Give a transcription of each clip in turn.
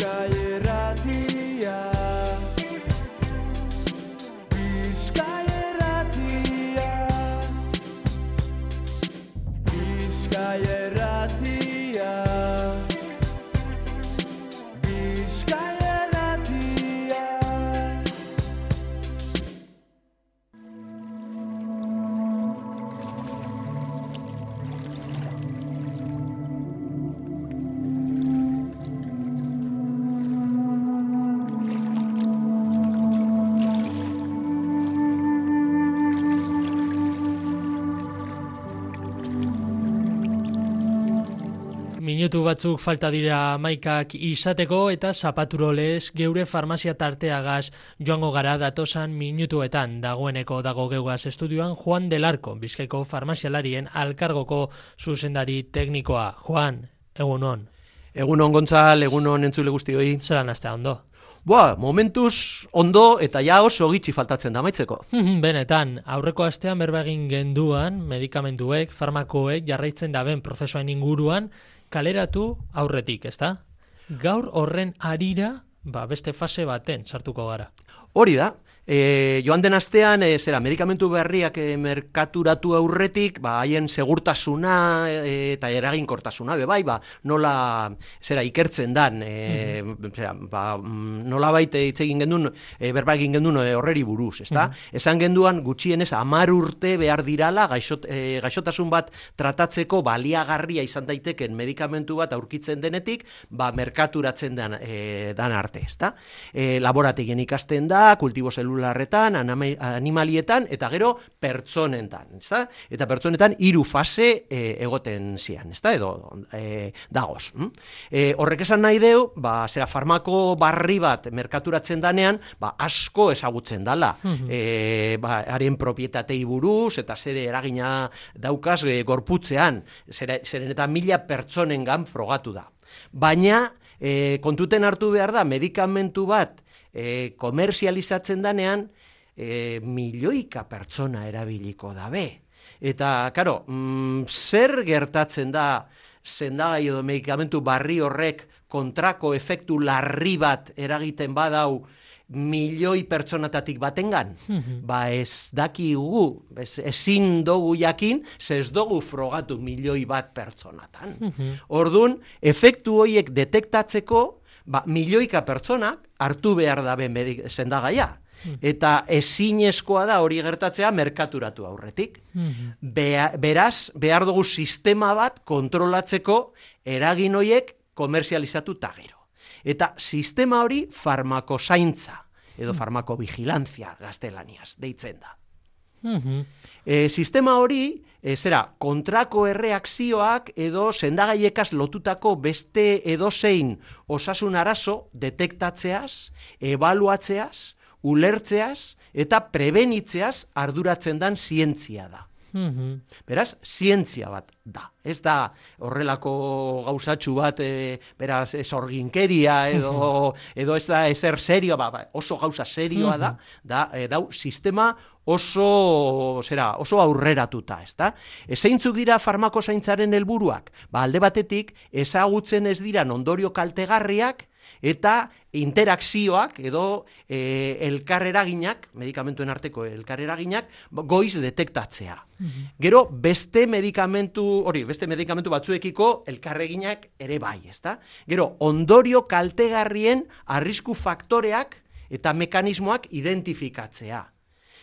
Kayera Minutu batzuk falta dira maikak izateko eta zapaturolez geure farmazia tarteagaz joango gara datosan minutuetan dagoeneko dago geugaz estudioan Juan Delarko, bizkaiko farmazialarien alkargoko zuzendari teknikoa. Juan, egun hon, Egun on Gontzal, egun entzule guztioi. zelan astea ondo. Boa, momentuz ondo eta ja oso gitxi faltatzen da maitzeko. Benetan, aurreko astean berba egin genduan, medikamentuek, farmakoek jarraitzen daben prozesuan inguruan, kaleratu aurretik, ezta? Gaur horren arira, ba, beste fase baten sartuko gara. Hori da, e, joan den astean, e, zera, medikamentu berriak e, merkaturatu aurretik, ba, haien segurtasuna e, eta eraginkortasuna, be bai, ba, nola, zera, ikertzen dan, e, zera, ba, mm, nola baite hitz egin gendun, e, berba egin gendun e, horreri buruz, ezta? Esan genduan, gutxienez, amar urte behar dirala, gaixot, e, gaixotasun bat tratatzeko baliagarria izan daiteken medikamentu bat aurkitzen denetik, ba, merkaturatzen dan, e, dan arte, ezta? E, laborategien ikasten da, kultibo zelularretan, aname- animalietan, eta gero pertsonentan, ezta? Eta pertsonetan hiru fase e, egoten zian, ezta? Edo e, dagoz. hm? E, horrek esan nahi deu, ba, zera farmako barri bat merkaturatzen danean, ba, asko ezagutzen dala. e, ba, haren propietatei buruz, eta zere eragina daukaz e, gorputzean, zera, zeren eta mila pertsonengan frogatu da. Baina, e, kontuten hartu behar da, medikamentu bat e, komerzializatzen danean, e, milioika pertsona erabiliko dabe. Eta, karo, mm, zer gertatzen da sendagai edo medikamentu barri horrek kontrako efektu larri bat eragiten badau milioi pertsonatatik batengan? ba ez dakigu, ez, ezin dugu jakin, ze ez dugu frogatu milioi bat pertsonatan. Ordun efektu horiek detektatzeko, ba, milioika pertsonak hartu behar dabe medik, sendagaia. Eta ezinezkoa da hori gertatzea merkaturatu aurretik. Bea, beraz, behar dugu sistema bat kontrolatzeko eragin hoiek komerzializatu ta gero. Eta sistema hori farmakozaintza edo farmakovigilantzia gaztelaniaz deitzen da. E, sistema hori, e, zera, kontrako erreakzioak edo sendagaiekaz lotutako beste edozein osasun arazo detektatzeaz, ebaluatzeaz, ulertzeaz eta prebenitzeaz arduratzen dan zientzia da. Beraz, zientzia bat da. Ez da horrelako gauzatxu bat, e, beraz, sorginkeria edo, edo ez da ezer serioa, ba, ba, oso gauza serioa da, da, e, dau, sistema oso, zera, oso aurreratuta, ezta? Ezeintzuk dira farmakozaintzaren helburuak? Ba, alde batetik, ezagutzen ez dira ondorio kaltegarriak, eta interakzioak edo e, elkarreraginak, medikamentuen arteko elkarreraginak, goiz detektatzea. Gero, beste medikamentu, hori, beste medikamentu batzuekiko elkarreginak ere bai, ezta? Gero, ondorio kaltegarrien arrisku faktoreak eta mekanismoak identifikatzea.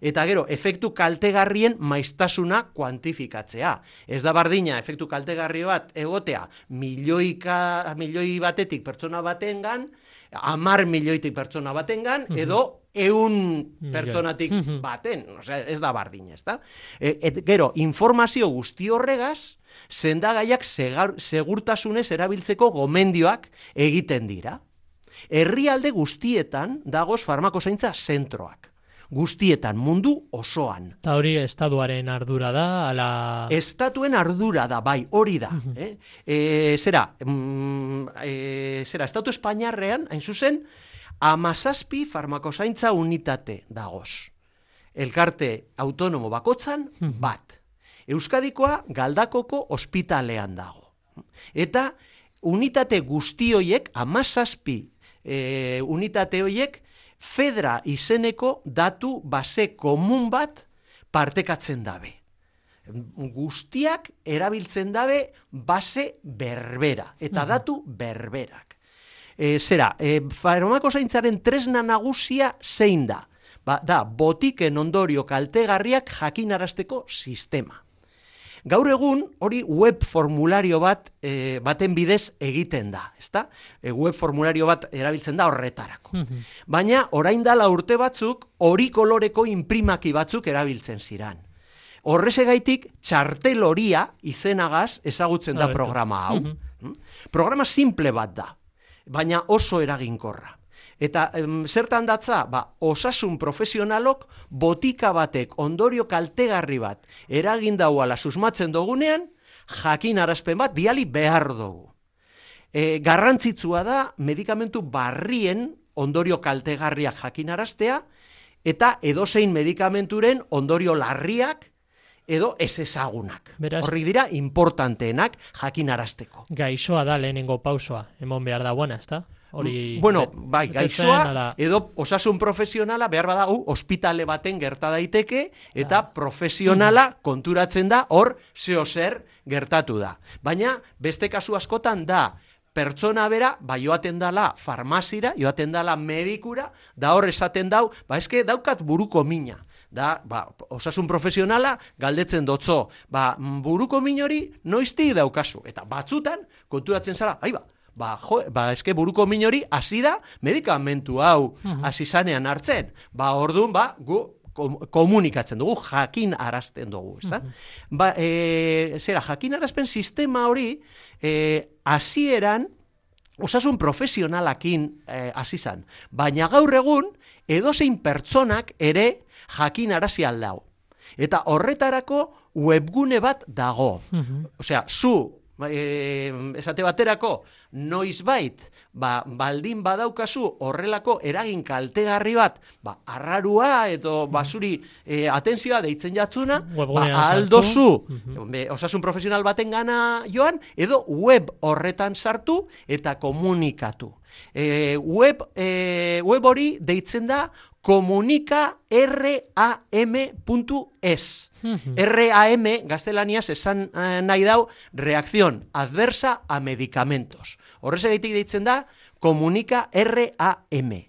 Eta gero, efektu kaltegarrien maiztasuna kuantifikatzea. Ez da bardina, efektu kaltegarri bat egotea milioika, milioi batetik pertsona batengan, amar milioitik pertsona batengan, edo eun pertsonatik baten. Osea, ez da bardina, ez da? E, et, gero, informazio guzti horregaz, sendagaiak segar, segurtasunez erabiltzeko gomendioak egiten dira. Herrialde guztietan dagoz farmakozaintza zentroak guztietan, mundu osoan. Eta hori estaduaren ardura da, ala... Estatuen ardura da, bai, hori da. eh? E, zera, mm, e, zera, estatu espainiarrean, hain zuzen, amazazpi farmakozaintza unitate dagoz. Elkarte autonomo bakotzan, bat. Euskadikoa galdakoko ospitalean dago. Eta unitate guztioiek amazazpi e, unitate horiek fedra izeneko datu base komun bat partekatzen dabe. Guztiak erabiltzen dabe base berbera eta datu berberak. E, zera, e, farmako zaintzaren tresna nagusia zein da? Ba, da, botiken ondorio kaltegarriak jakinarazteko sistema. Gaur egun hori web formulario bat e, baten bidez egiten da, ezta? E, web formulario bat erabiltzen da horretarako. Baina orain dala urte batzuk hori koloreko imprimaki batzuk erabiltzen ziran. Horrezegaitik txartel horia izenagaz ezagutzen da programa hau. Mm? Programa simple bat da, baina oso eraginkorra. Eta em, zertan datza, ba, osasun profesionalok botika batek ondorio kaltegarri bat eragin dauala susmatzen dugunean, jakin arazpen bat biali behar dugu. E, garrantzitsua da medikamentu barrien ondorio kaltegarriak jakinaraztea eta edozein medikamenturen ondorio larriak edo ez ezagunak. Beraz- Horrik dira importanteenak jakinarazteko. Gaixoa da lehenengo pausoa, emon behar da buena, ezta? Hori... bueno, bai, gaixoa ala- edo osasun profesionala behar badagu ospitale baten gerta daiteke eta profesionala konturatzen da hor zeo zer gertatu da. Baina beste kasu askotan da pertsona bera, ba joaten dala farmazira, joaten dala medikura, da hor esaten dau, ba eske daukat buruko mina. Da, ba, osasun profesionala galdetzen dotzo, ba, mm, buruko min hori noizti daukazu. Eta batzutan, konturatzen zara, ai ba, ba, jo, ba, eske buruko min hori hasi da medikamentu hau hasi zanean hartzen. Ba, orduan, ba, gu kom- komunikatzen dugu, jakin arazten dugu, ezta? Ba, e, zera, jakin arazpen sistema hori, e, hasieran osasun profesionalakin eh, hasi zan. Baina gaur egun, edozein pertsonak ere jakin arazi aldau. Eta horretarako webgune bat dago. Osea, zu, e, esate baterako, noizbait, ba, baldin badaukazu horrelako eragin kaltegarri bat, ba, arrarua edo basuri e, atentzioa deitzen jatzuna, ba, aldozu, Be, osasun profesional baten gana joan, edo web horretan sartu eta komunikatu. E, web, e, web hori deitzen da komunikaram.es. RAM, gaztelaniaz, esan eh, nahi dau, reacción adversa a medicamentos. Horrez egeitik deitzen da, komunika RAM.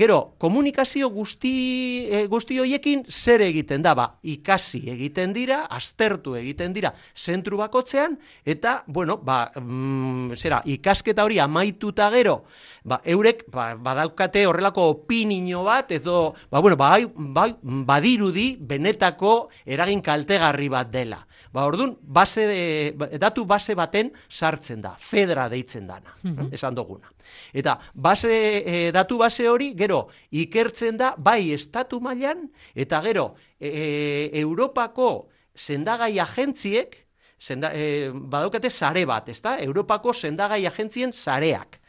Gero, komunikazio guzti, e, guzti hoiekin zer egiten da, ba, ikasi egiten dira, aztertu egiten dira zentru bakotzean, eta, bueno, ba, mm, zera, ikasketa hori amaituta gero, ba, eurek ba, badaukate horrelako opinio bat, edo, ba, bueno, bai, bai, badirudi benetako eragin kaltegarri bat dela. Ba, orduan, base de, ba, datu base baten sartzen da, fedra deitzen dana, esan duguna. Eta base, e, datu base hori, gero, ikertzen da, bai estatu mailan eta gero, e, Europako sendagai agentziek, senda, e, badaukate sare bat, ezta? Europako sendagai agentzien sareak.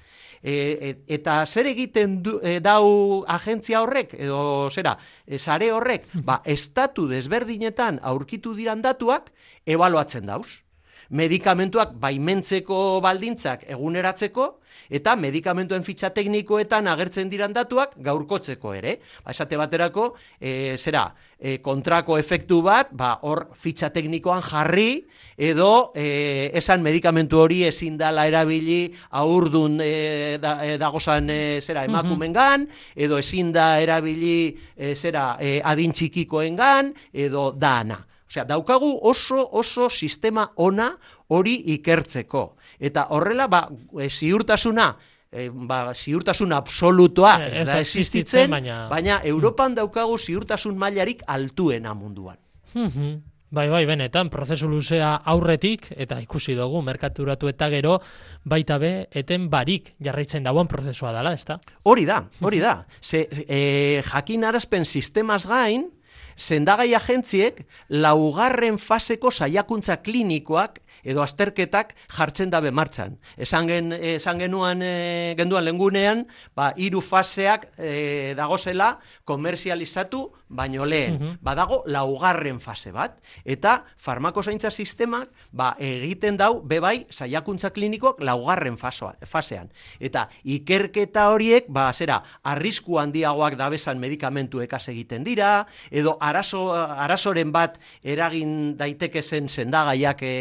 E, e, eta zer egiten du, e, dau agentzia horrek, edo zera, e, sare horrek, ba, estatu desberdinetan aurkitu diran datuak, ebaluatzen dauz. Medikamentuak baimentzeko baldintzak eguneratzeko, eta medikamentuen fitxa teknikoetan agertzen diran datuak gaurkotzeko ere. Ba, esate baterako, e, zera, e, kontrako efektu bat, ba, hor fitxa teknikoan jarri, edo e, esan medikamentu hori ezin dala erabili aurdun e, da, e, dagozan e, zera emakumengan, edo ezin da erabili e, zera e, adin txikikoengan, edo dana. Osea, daukagu oso oso sistema ona hori ikertzeko. Eta horrela, ba, e, ziurtasuna, e, ba, ziurtasun absolutoa Eh, ez da existitzen, baina- baina Europan daukagu ziurtasun mailarik altuena munduan. Mhm. Bai, bai, benetan, prozesu luzea aurretik, eta ikusi dugu, merkaturatu eta gero, baita be, eten barik jarraitzen dagoen prozesua dela, ezta? Hori da, hori da. Ze, e, jakin arazpen sistemaz gain, sendagai agentziek laugarren faseko saiakuntza klinikoak edo azterketak jartzen dabe martxan. Esan, gen, esan genuan e, genduan lengunean, ba, hiru faseak e, dagozela komerzializatu baino lehen. Mhm. Badago laugarren fase bat. Eta farmakozaintza sistemak ba, egiten dau bebai saiakuntza klinikoak laugarren fasoa, fasean. Eta ikerketa horiek, ba, zera, arrisku handiagoak dabesan medikamentu ekas egiten dira, edo arazo, arazoren bat eragin daiteke zen sendagaiak e,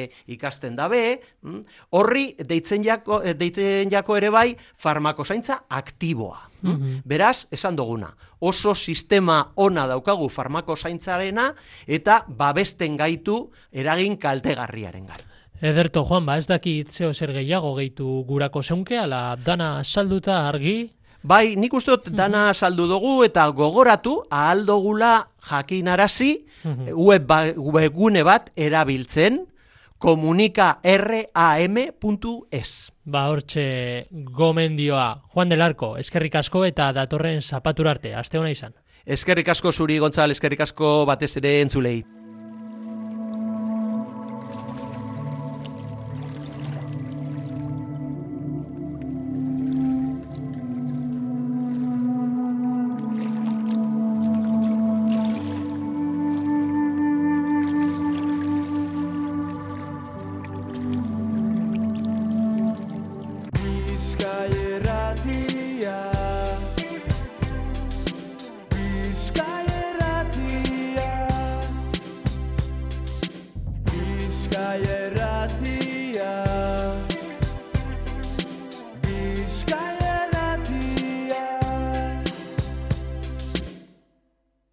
ikasten dabe, mm? horri deitzen jako, eh, deitzen jako ere bai farmakozaintza aktiboa. mm? Mhm. Beraz, esan duguna, oso sistema ona daukagu farmakozaintzarena eta babesten gaitu eragin kaltegarriaren gai. Ederto, Juan, ba, ez dakit zeo zer gehiago gehitu gurako zeunke, ala dana salduta argi, Bai, nik uste dut dana saldu dugu eta gogoratu ahal dugula jakinarazi Mhm. web ba- webgune bat erabiltzen komunikaram.es. ba, hortxe gomendioa. Juan del Arco, eskerrik asko eta datorren zapaturarte, aste hona izan. Eskerrik asko zuri Gontzal, eskerrik asko batez ere entzulei.